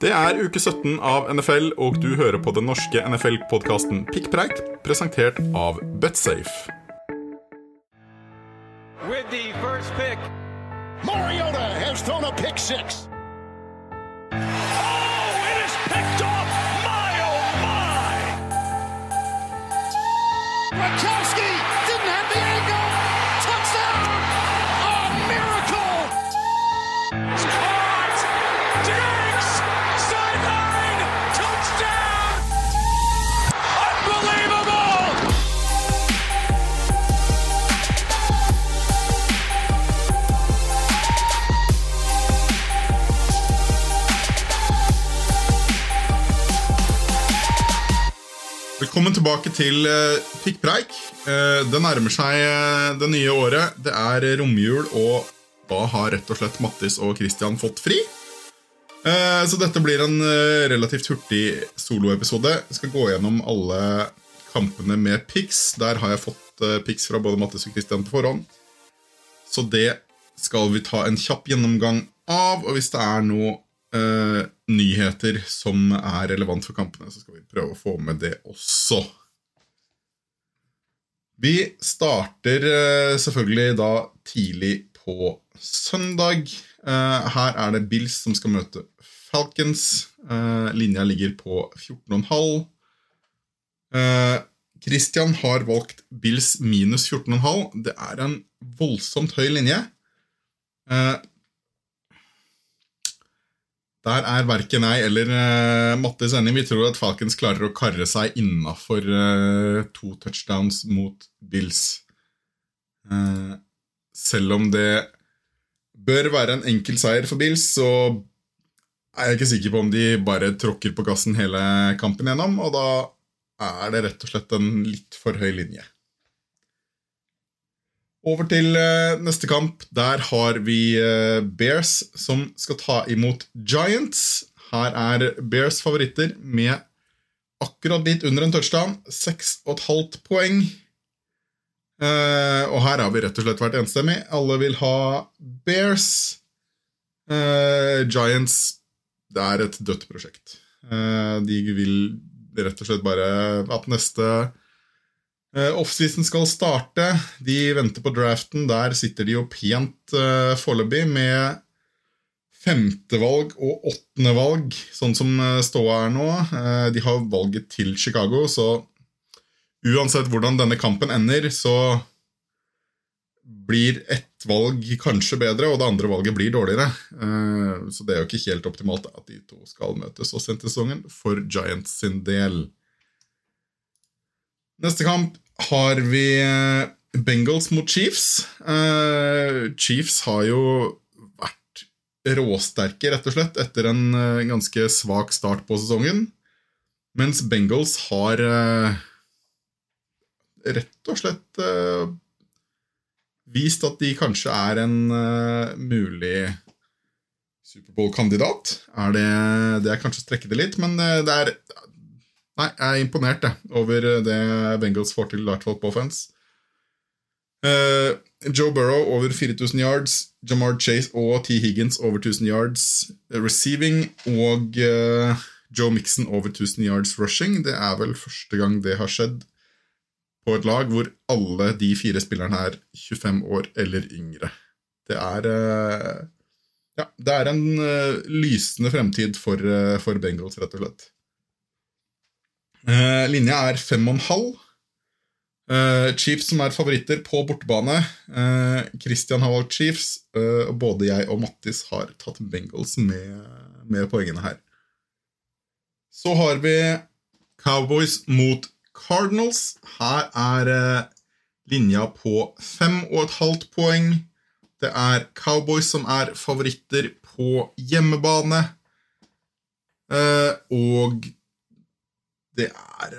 Det er uke 17 av NFL, og du hører på den norske NFL-podkasten Pikkpreik, presentert av Betsafe. With the first pick, Mariota has thrown a pick six. Velkommen tilbake til uh, Pikkpreik. Eh, det nærmer seg eh, det nye året. Det er romjul, og da har rett og slett Mattis og Christian fått fri. Eh, så dette blir en eh, relativt hurtig soloepisode. Jeg skal gå gjennom alle kampene med pics. Der har jeg fått pics fra både Mattis og Christian på forhånd. Så det skal vi ta en kjapp gjennomgang av. Og hvis det er noe eh, nyheter som er relevant for kampene, så skal vi prøve å få med det også. Vi starter eh, selvfølgelig da tidlig på søndag. Eh, her er det Bills som skal møte Falcons. Eh, linja ligger på 14,5. Eh, Christian har valgt Bills minus 14,5. Det er en voldsomt høy linje. Der er verken jeg eller uh, Mattis enig. Vi tror at Falcons klarer å karre seg innafor uh, to touchdowns mot Bills. Uh, selv om det bør være en enkel seier for Bills, så er jeg ikke sikker på om de bare tråkker på gassen hele kampen gjennom, og da er det rett og slett en litt for høy linje. Over til eh, neste kamp. Der har vi eh, Bears som skal ta imot Giants. Her er Bears favoritter med akkurat litt under en touchdown. 6,5 poeng. Eh, og her har vi rett og slett vært enstemmig. Alle vil ha Bears. Giants det er et dødt prosjekt. De vil rett og slett bare at neste Offseason skal starte. De venter på draften. Der sitter de jo pent uh, foreløpig med femtevalg og åttendevalg, sånn som uh, ståa er nå. Uh, de har valget til Chicago, så uansett hvordan denne kampen ender, så blir ett valg kanskje bedre, og det andre valget blir dårligere. Uh, så det er jo ikke helt optimalt at de to skal møtes og sent i sesongen, for Giants sin del. Neste kamp har vi eh, Bengals mot Chiefs. Uh, Chiefs har jo vært råsterke, rett og slett, etter en uh, ganske svak start på sesongen. Mens Bengals har rett og slett vist at de kanskje er en mulig Superbowl-kandidat. Er det, det er kanskje å strekke det litt, men det er Nei, jeg er imponert jeg, over det Bengals får til, i hvert fall på offense. Uh, Joe Burrow over 4000 yards, Jamar Chase og T. Higgins over 1000 yards receiving, og uh, Joe Mixon over 1000 yards rushing. Det er vel første gang det har skjedd på et lag hvor alle de fire spillerne er 25 år eller yngre. Det er uh, Ja, det er en lysende fremtid for, for Bengals, rett og slett. Uh, linja er fem og en halv. Uh, Chiefs som er favoritter på bortebane. Uh, Christian har valgt Chiefs, Uh, både jeg og Mattis har tatt Bengals med, med, poengene her. Så har vi Cowboys mot Cardinals. Her er linja på fem og et halvt poeng. Det er Cowboys som er favoritter på hjemmebane. og det er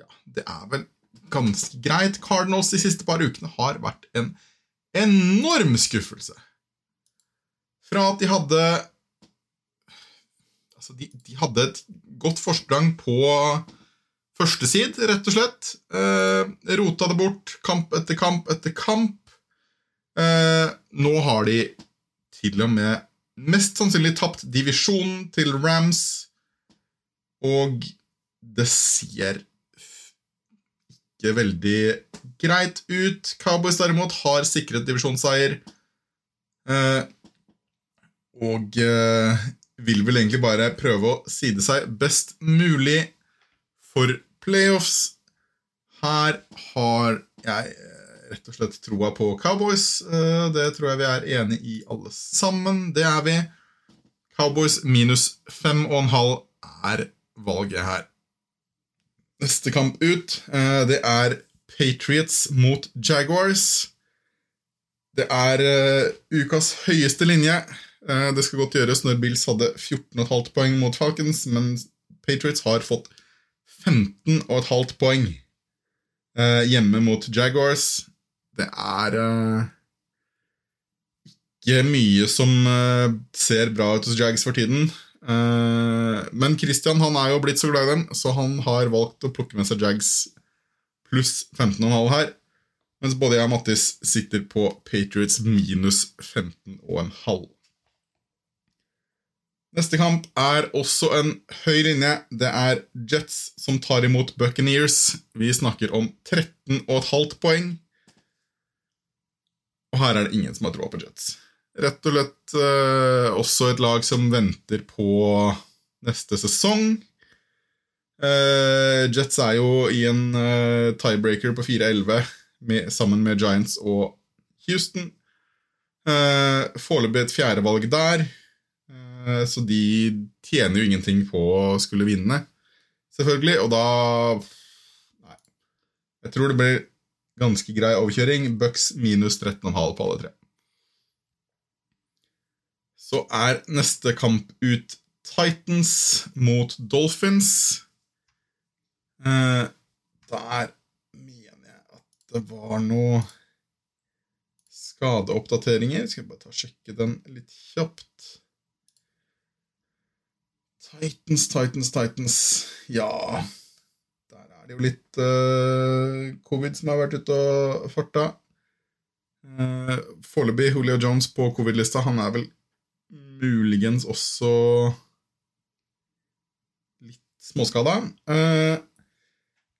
Ja, det er vel ganske greit. Cardinals de siste par ukene har vært en enorm skuffelse. Fra at de hadde Altså, de, de hadde et godt forsprang på første sid, rett og slett. Eh, rota det bort kamp etter kamp etter kamp. Eh, nå har de til og med mest sannsynlig tapt divisjonen til Rams. Og det ser ikke veldig greit ut. Cowboys derimot har sikret divisjonsseier. Eh, og eh, vil vel egentlig bare prøve å side seg best mulig for playoffs. Her har jeg eh, rett og slett troa på Cowboys. Eh, Det tror jeg vi er enig i alle sammen. Det er vi. Cowboys minus fem og en halv er valget her. Neste kamp ut, eh, det er Patriots mot Jaguars. Det er eh, ukas høyeste linje. Eh, det skal godt gjøres når Bills hadde 14,5 poeng mot Falcons, men Patriots har fått 15,5 poeng hjemme mot Jaguars. Det er ikke mye som ser bra ut hos Jags for tiden. Eh, men Christian han er jo blitt så glad i dem, så han har valgt å plukke med seg Jags pluss 15,5 her. Mens både jeg og Mattis sitter på Patriots minus 15,5. Neste kamp er også en høy linje. Det er Jets som tar imot Buccaneers. Vi snakker om 13,5 poeng. Og her er det ingen som har troa på Jets. Rett og slett eh, også et lag som venter på neste sesong. Eh, Jets er jo i en eh, tiebreaker på 4-11 sammen med Giants og Houston. Eh, Foreløpig et fjerdevalg der, Eh, så de tjener jo ingenting på å skulle vinne, selvfølgelig. Og da Nei. Jeg tror det blir ganske grei overkjøring. Bucks minus 13,5 på alle tre. Så er neste kamp ut Titans mot Dolphins. Eh, der mener jeg at det var noe skadeoppdateringer. Skal bare ta og sjekke den litt kjapt. Titans, Titans, Titans Ja Der er det jo litt eh, covid som har vært ute og farta. Uh, Foreløpig Julio Jones på covid-lista. Han er vel muligens også litt småskada. Uh,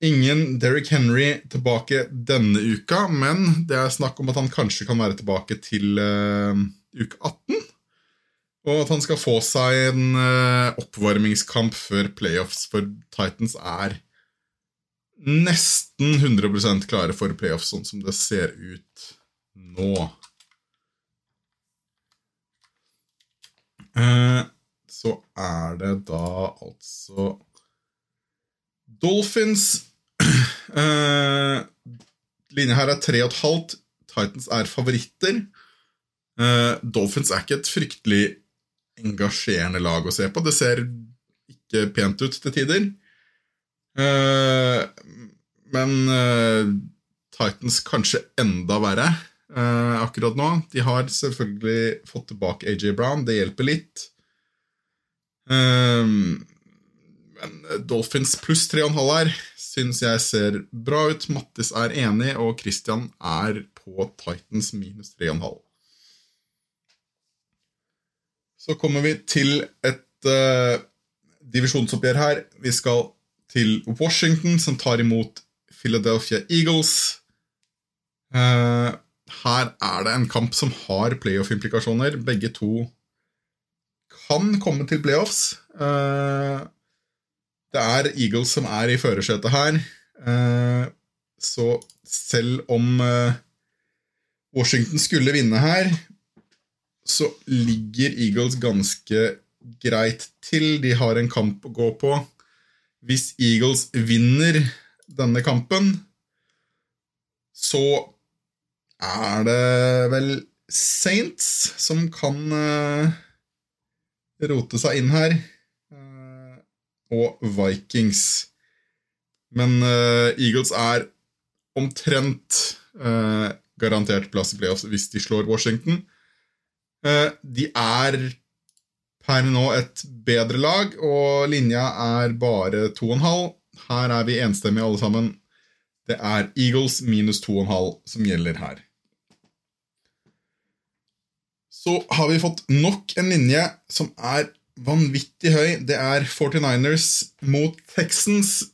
ingen Derrick Henry tilbake denne uka, men det er snakk om at han kanskje kan være tilbake til uh, uke 18. Og at han skal få seg en uh, oppvarmingskamp før playoffs, for Titans er nesten 100% klare for playoffs, sånn som det ser ut nå. Så er det da altså Dolphins eh, Linja her er 3,5. Titans er favoritter. Eh, Dolphins er ikke et fryktelig engasjerende lag å se på. Det ser ikke pent ut til tider. Eh, men eh, Titans kanskje enda verre eh, akkurat nå. De har selvfølgelig fått tilbake AJ Brown. Det hjelper litt. Um, Dolphins pluss 3,5 her syns jeg ser bra ut. Mattis er enig, og Christian er på Titans minus 3,5. Så kommer vi til et uh, divisjonsoppgjør her. Vi skal til Washington, som tar imot Philadelphia Eagles. Uh, her er det en kamp som har playoff-implikasjoner. Begge to kan komme til playoffs. Uh, det er Eagles som er i førersetet her. Uh, så selv om uh, Washington skulle vinne her, så ligger Eagles ganske greit til. De har en kamp å gå på. Hvis Eagles vinner denne kampen, så er det vel Saints som kan uh, rote seg inn her. Uh, og Vikings. Men uh, Eagles er omtrent garantert plass i playoffs hvis de slår Washington. de er per nå et bedre lag, og linja er bare 2,5. Her er vi enstemmige alle sammen. Det er Eagles minus 2,5 som gjelder her. Så har vi fått nok en linje som er vanvittig høy. Det er 49ers mot Texans.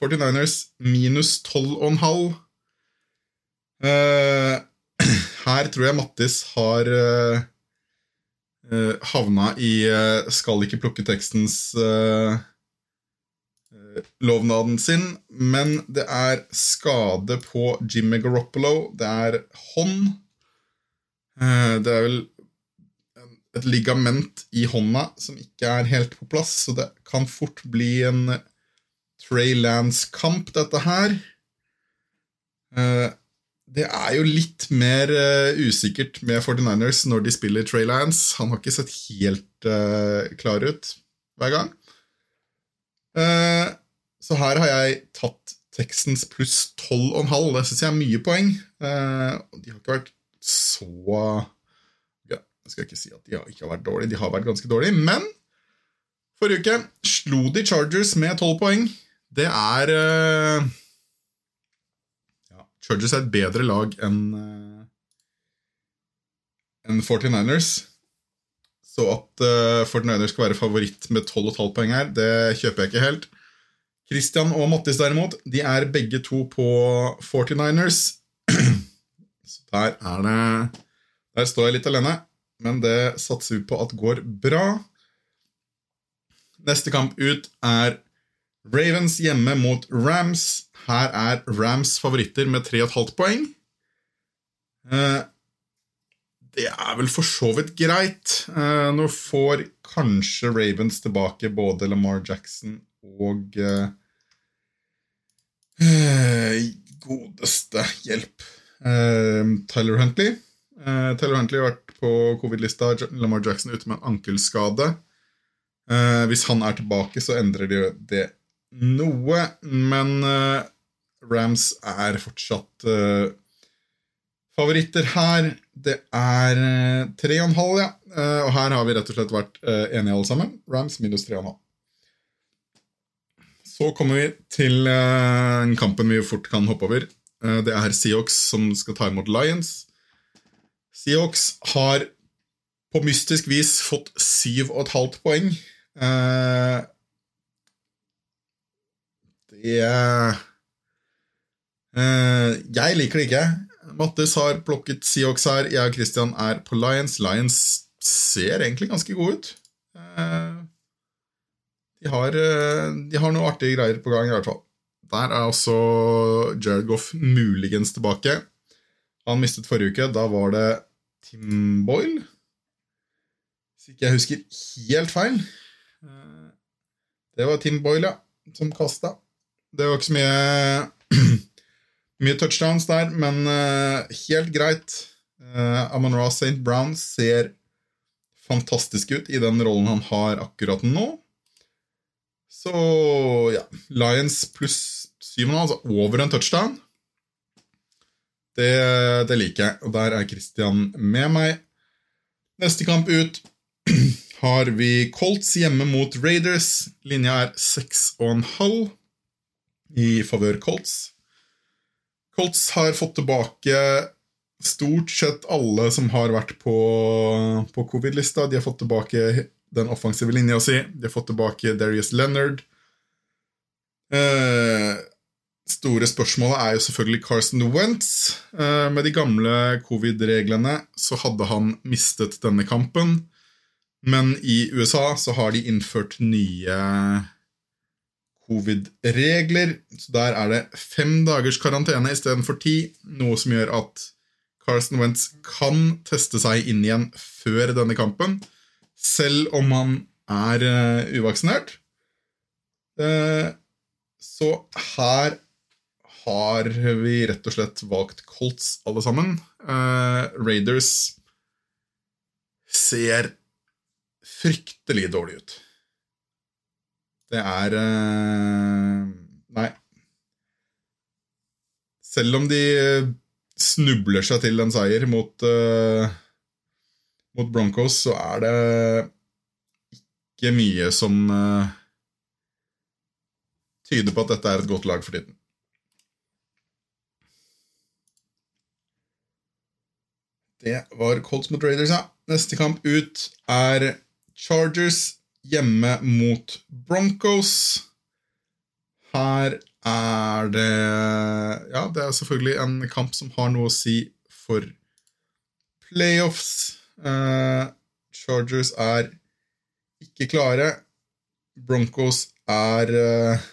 49ers minus 12,5. Uh, her tror jeg Mattis har uh, uh, havna i uh, skal ikke plukke Texans eh, eh, lovnaden sin, men det er skade på Jimmy Garoppolo. Det er hånd. Eh, det er vel et ligament i hånda som ikke er helt på plass, så det kan fort bli en Trey Lance-kamp, dette her. Eh, Det er jo litt mer eh, usikkert med 49ers når de spiller Trey Lance. Han har ikke sett helt eh, klar ut hver gang. Så her har jeg tatt Texans pluss 12,5. Det syns jeg er mye poeng. De har ikke vært så Jeg skal ikke si at de ikke har vært dårlige, de har vært ganske dårlige. Men forrige uke slo de Chargers med 12 poeng. Det er uh, ja, Chargers er et bedre lag enn uh, enn 49ers. Så at uh, 49ers skal være favoritt med 12,5 poeng her, det kjøper jeg ikke helt. Christian og Mattis derimot, de er begge to på 49ers. Så der er det Der står jeg litt alene, men det satser vi på at går bra. Neste kamp ut er Ravens hjemme mot Rams. Her er Rams favoritter med 3,5 poeng. Eh, det er vel for så vidt greit. Eh, nå får kanskje Ravens tilbake både Lamar Jackson og eh, godeste hjelp Tyler Huntley. Tyler Huntley har vært på covid-lista. Lamar Jackson ute med en ankelskade. Eh, hvis han er tilbake, så endrer de det noe, men eh, Rams er fortsatt eh, favoritter her. Det er tre og en halv, ja. Eh, og her har vi rett og slett vært eh, enige alle sammen. Rams minus 3,5. Så kommer vi til eh, kampen vi fort kan hoppe over. Eh, det er Seahawks som skal ta imot Lions. Seahawks har på mystisk vis fått 7,5 poeng. Eh, det eh, Jeg liker det ikke. Mattis har plukket Seahawks her. Jeg og Christian er på Lions. Lions ser egentlig ganske gode ut. Eh, de har, de har noe artige greier på gang, i hvert fall. Der er også Jared muligens tilbake. Han mistet forrige uke. Da var det Tim Boyle. Hvis ikke jeg husker helt feil. Eh, Det var Tim Boyle, ja, som kasta. Det var ikke så mye Mye touchdowns der, men eh, helt greit. Uh, Amon Ra St. Brown ser fantastisk ut i den rollen han har akkurat nå. Så ja Lions pluss 7,5, altså over en touchdown. Det, det liker jeg, og der er Christian med meg. Neste kamp ut har vi Colts hjemme mot Raiders. Linja er 6,5 i favør Colts. Colts har fått tilbake stort sett alle som har vært på, på covid-lista. De har fått tilbake den offensive linja si. De har fått tilbake Darius Leonard. Eh, store spørsmålet er jo selvfølgelig Carson Wentz. Eh, med de gamle covid-reglene så hadde han mistet denne kampen. Men i USA så har de innført nye covid-regler. Så der er det fem dagers karantene istedenfor ti, noe som gjør at Carson Wentz kan teste seg inn igjen før denne kampen, selv om han er uh, uvaksinert. Eh, så her har vi rett og slett valgt Colts, alle sammen. Uh, Raiders ser fryktelig dårlig ut. Det er uh, Nei. Selv om de snubler seg til en seier mot, uh, mot Broncos, så er det ikke mye som tyder på at dette er et godt lag for tiden. Det var Colts mot Raiders, ja. neste kamp ut er Chargers hjemme mot Broncos. Her er det Ja, det er selvfølgelig en kamp som har noe å si for playoffs. Uh, Chargers er ikke klare. Broncos er uh,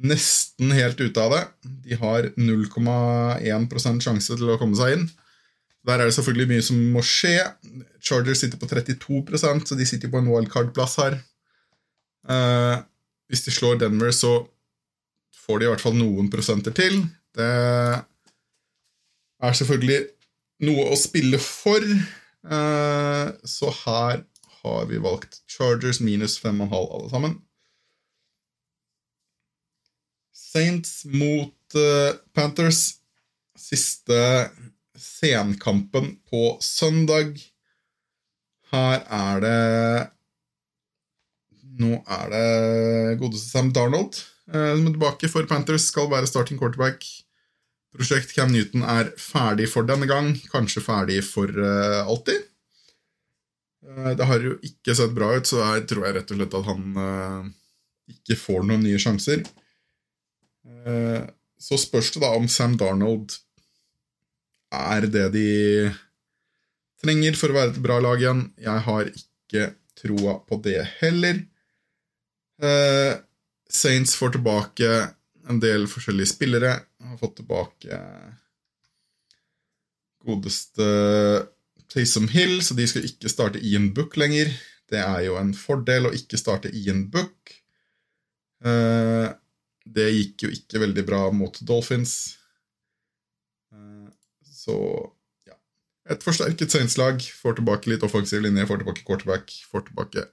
nesten helt ute av det. De har 0,1 sjanse til å komme seg inn. Der er det selvfølgelig mye som må skje. Chargers sitter på 32% så de sitter på en wildcard-plass her. Eh, hvis de slår Denver, så får de i hvert fall noen prosenter til. Det er selvfølgelig noe å spille for. Eh, så her har vi valgt Chargers minus 5,5 alle sammen. Saints mot uh, Panthers. Siste senkampen på søndag. Her er det Nå er det godeste Sam Darnold eh, som er tilbake for Panthers. Skal være starting quarterback. Prosjekt Cam Newton er ferdig for denne gang. Kanskje ferdig for uh, alltid. Uh, det har jo ikke sett bra ut, så jeg tror jeg rett og slett at han ikke får noen nye sjanser. så spørs det da om Sam Darnold er det de trenger for å være et bra lag igjen. Jeg har ikke troa på det heller. Eh, Saints får tilbake en del forskjellige spillere. Har fått tilbake godeste Taysom Hill, så de skal ikke starte Ian Book lenger. Det er jo en fordel å ikke starte Ian Book. Eh, det gikk jo ikke veldig bra mot Dolphins. Så ja. Et forsterket Saints-lag får tilbake litt offensiv linje, får tilbake quarterback, får tilbake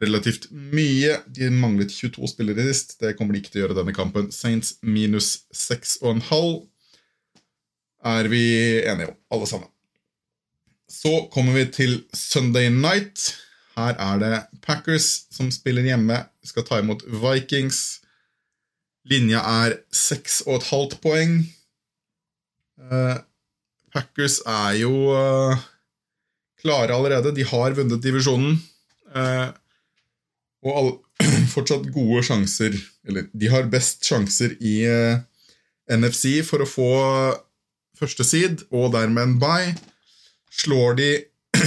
relativt mye. De manglet 22 spillere sist. Det kommer de ikke til å gjøre denne kampen. Saints minus 6,5 er vi enige om, alle sammen. Så kommer vi til Sunday night. Her er det Packers som spiller hjemme, skal ta imot Vikings. Linja er 6,5 poeng. Uh, Packers er jo uh, klare allerede. De har vunnet divisjonen. Uh, og all, fortsatt gode sjanser Eller de har best sjanser i NFC for å få første seed, og dermed en bye. Slår de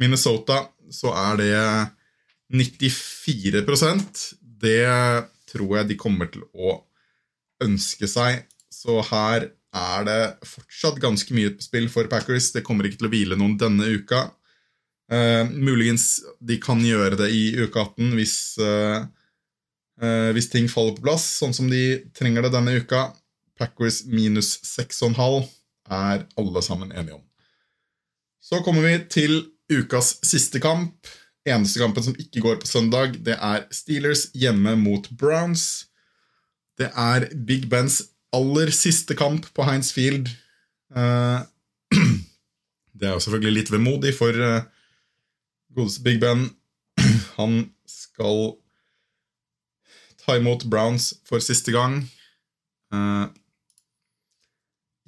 Minnesota, så er det 94% Det tror jeg de kommer til å ønske seg. Så her er det fortsatt ganske mye på spill for Packers. Det kommer ikke til å hvile noen denne uka. Uh, muligens de kan gjøre det i uke 18 hvis, uh, uh, hvis ting faller på plass, sånn som de trenger det denne uka. Packers minus 6,5 er alle sammen enige om. Så kommer vi til ukas siste kamp. Eneste kampen som ikke går på søndag, det er Steelers hjemme mot Browns. Det er Big Bens aller siste kamp på Heinz Field. Uh, det er jo selvfølgelig litt vemodig for uh, godeste Big Ben. Han skal ta imot Browns for siste gang. Uh,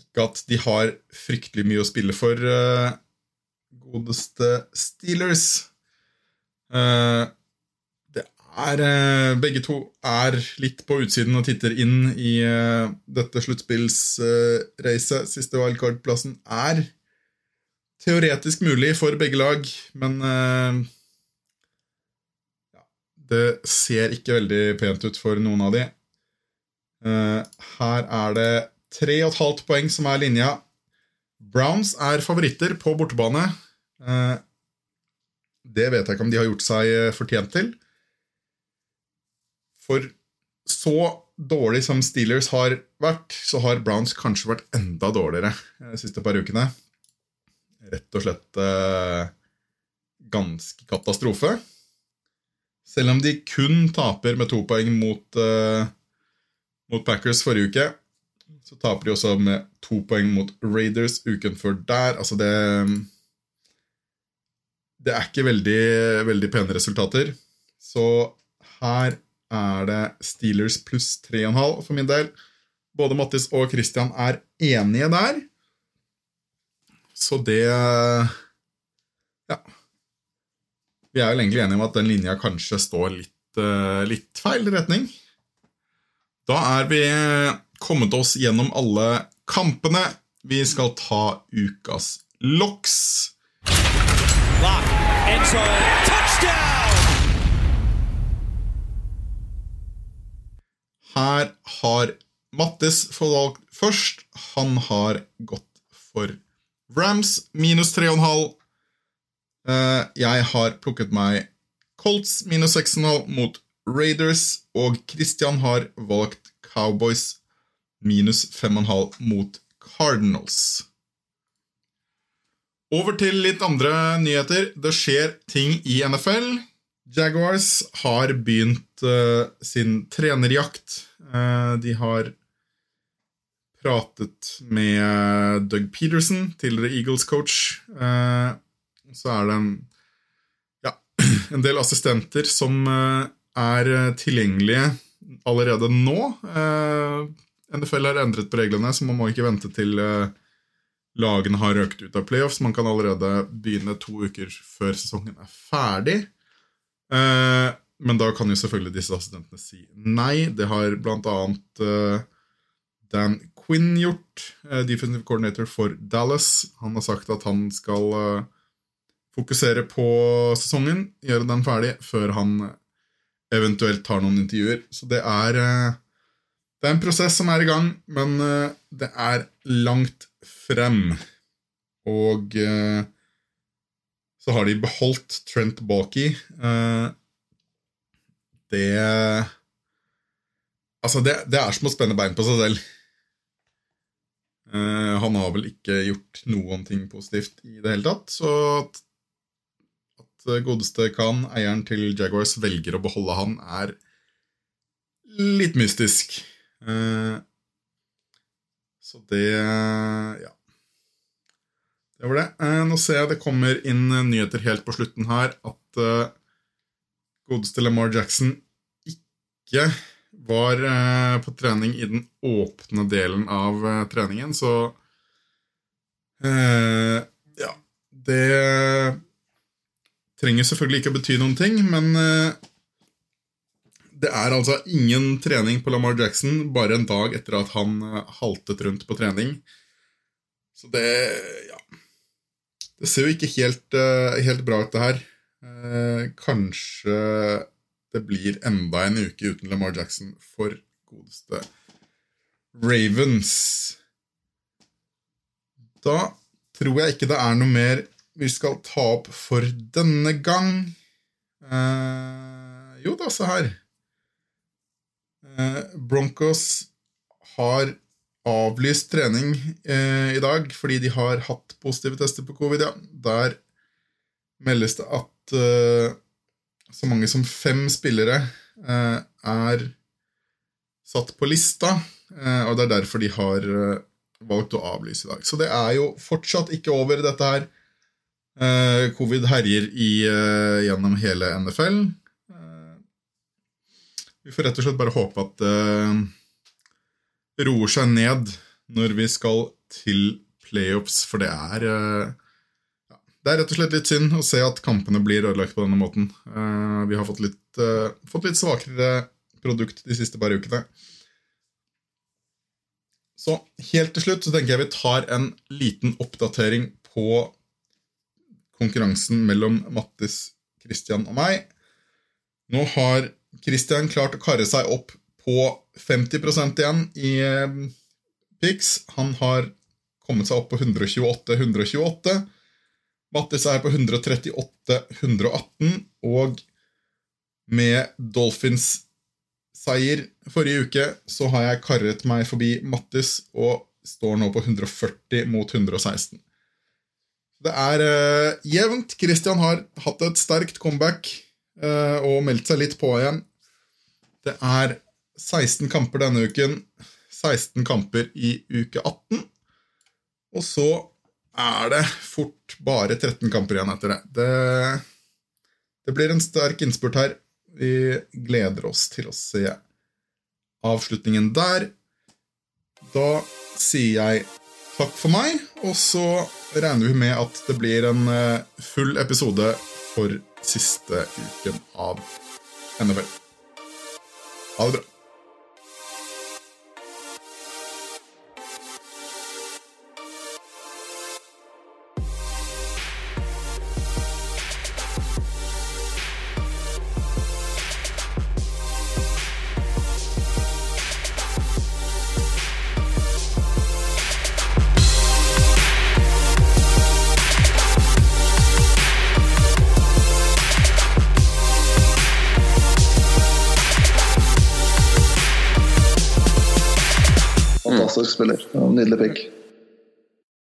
ikke at de har fryktelig mye å spille for, godeste Steelers. Er, eh, begge to er litt på utsiden og titter inn i uh, dette sluttspillsracet. Siste wildcard-plassen er teoretisk mulig for begge lag, men ja, det ser ikke veldig pent ut for noen av de. her er det 3,5 poeng som er linja. Browns er favoritter på bortebane. det vet jeg ikke om de har gjort seg fortjent til. For så dårlig som Steelers har vært, så har Browns kanskje vært enda dårligere de siste par ukene. Rett og slett eh, ganske katastrofe. Selv om de kun taper med to poeng mot, eh, mot Packers forrige uke, så taper de også med to poeng mot Raiders uken før der. Altså, det Det er ikke veldig, veldig pene resultater. Så her er det Steelers pluss 3,5 for min del. Både Mattis og Christian er enige der. Så det Ja. Vi er vel egentlig enige om at den linja kanskje står litt, eh, litt feil retning. Da er vi kommet oss gjennom alle kampene. Vi skal ta ukas LOX. Lock. Touchdown. Her har Mattis fått valgt først. Han har gått for Rams minus 3,5. Eh, Jeg har plukket meg Colts minus 6,5 mot Raiders. Og Christian har valgt Cowboys minus 5,5 mot Cardinals. Over til litt andre nyheter. Det skjer ting i NFL. Jaguars har begynt uh, sin trenerjakt. Uh, de har pratet med Doug Peterson, tidligere Eagles-coach. Uh, så er det en, ja, en del assistenter som eh, er tilgjengelige allerede nå. Eh, NFL har endret på reglene, så man må ikke vente til eh, lagene har røkt ut av playoffs. Man kan allerede begynne to uker før sesongen er ferdig. Eh, men da kan jo selvfølgelig disse assistentene si nei. Det har blant annet eh, Dan Quinn gjort, eh, defensive coordinator for Dallas. Han har sagt at han skal eh, fokusere på sesongen, gjøre den ferdig, før han eventuelt tar noen intervjuer. Så det er Det er en prosess som er i gang, men det er langt frem. Og eh, så har de beholdt Trent Balky. Eh, det Altså, det, det er som å spenne bein på seg selv. Uh, han har vel ikke gjort noen ting positivt i det hele tatt, så at, at godeste Khan, eieren til Jaguars, velger å beholde han, er litt mystisk. Uh, så det Ja. Det var det. Eh, nå ser jeg det kommer inn eh, nyheter helt på slutten her at eh, godeste Lamar Jackson ikke var på trening i den åpne delen av treningen, så Ja, det trenger selvfølgelig ikke å bety noen ting, men det er altså ingen trening på Lamar Jackson bare en dag etter at han haltet rundt på trening. Så det Ja. Det ser jo ikke helt, eh, helt bra ut, det her. Eh, kanskje det blir enda en uke uten Lamar Jackson for godeste Ravens. Da tror jeg ikke det er noe mer vi skal ta opp for denne gang. Eh, jo da, se her. Eh, Broncos har avlyst trening eh, i dag fordi de har hatt positive tester på covid. Ja. Der meldes det at eh, så mange som fem spillere eh, er satt på lista, eh, og det er derfor de har eh, valgt å avlyse i dag. Så det er jo fortsatt ikke over, dette her. Eh, covid herjer i, gjennom hele NFL. Vi får rett og slett bare håpe at roer seg ned når vi skal til playoffs, for det er eh, ja, Det er rett og slett litt synd å se at kampene blir ødelagt på denne måten. Eh, vi har fått litt, eh, fått litt svakere produkt de siste par ukene. Så helt til slutt så tenker jeg vi tar en liten oppdatering på konkurransen mellom Mattis, Christian og meg. Nå har Christian klart å karre seg opp på 50% igjen i eh, Pix. Han har kommet seg opp på 128-128. Mattis er på 138-118, og med Dolphins seier forrige uke så har jeg karret meg forbi Mattis og står nå på 140 mot 116. Det er uh, jevnt. Christian har hatt et sterkt comeback uh, og meldt seg litt på igjen. Det er 16 kamper denne uken. 16 kamper i uke 18. Og så er det fort bare 13 kamper igjen etter det. Det, det blir en sterk innspurt her. Vi gleder oss til å se avslutningen der. Da sier jeg takk for meg. Og så regner vi med at det blir en eh, full episode for siste uken av NFL. Ha det bra. Spiller. Nydelig pick.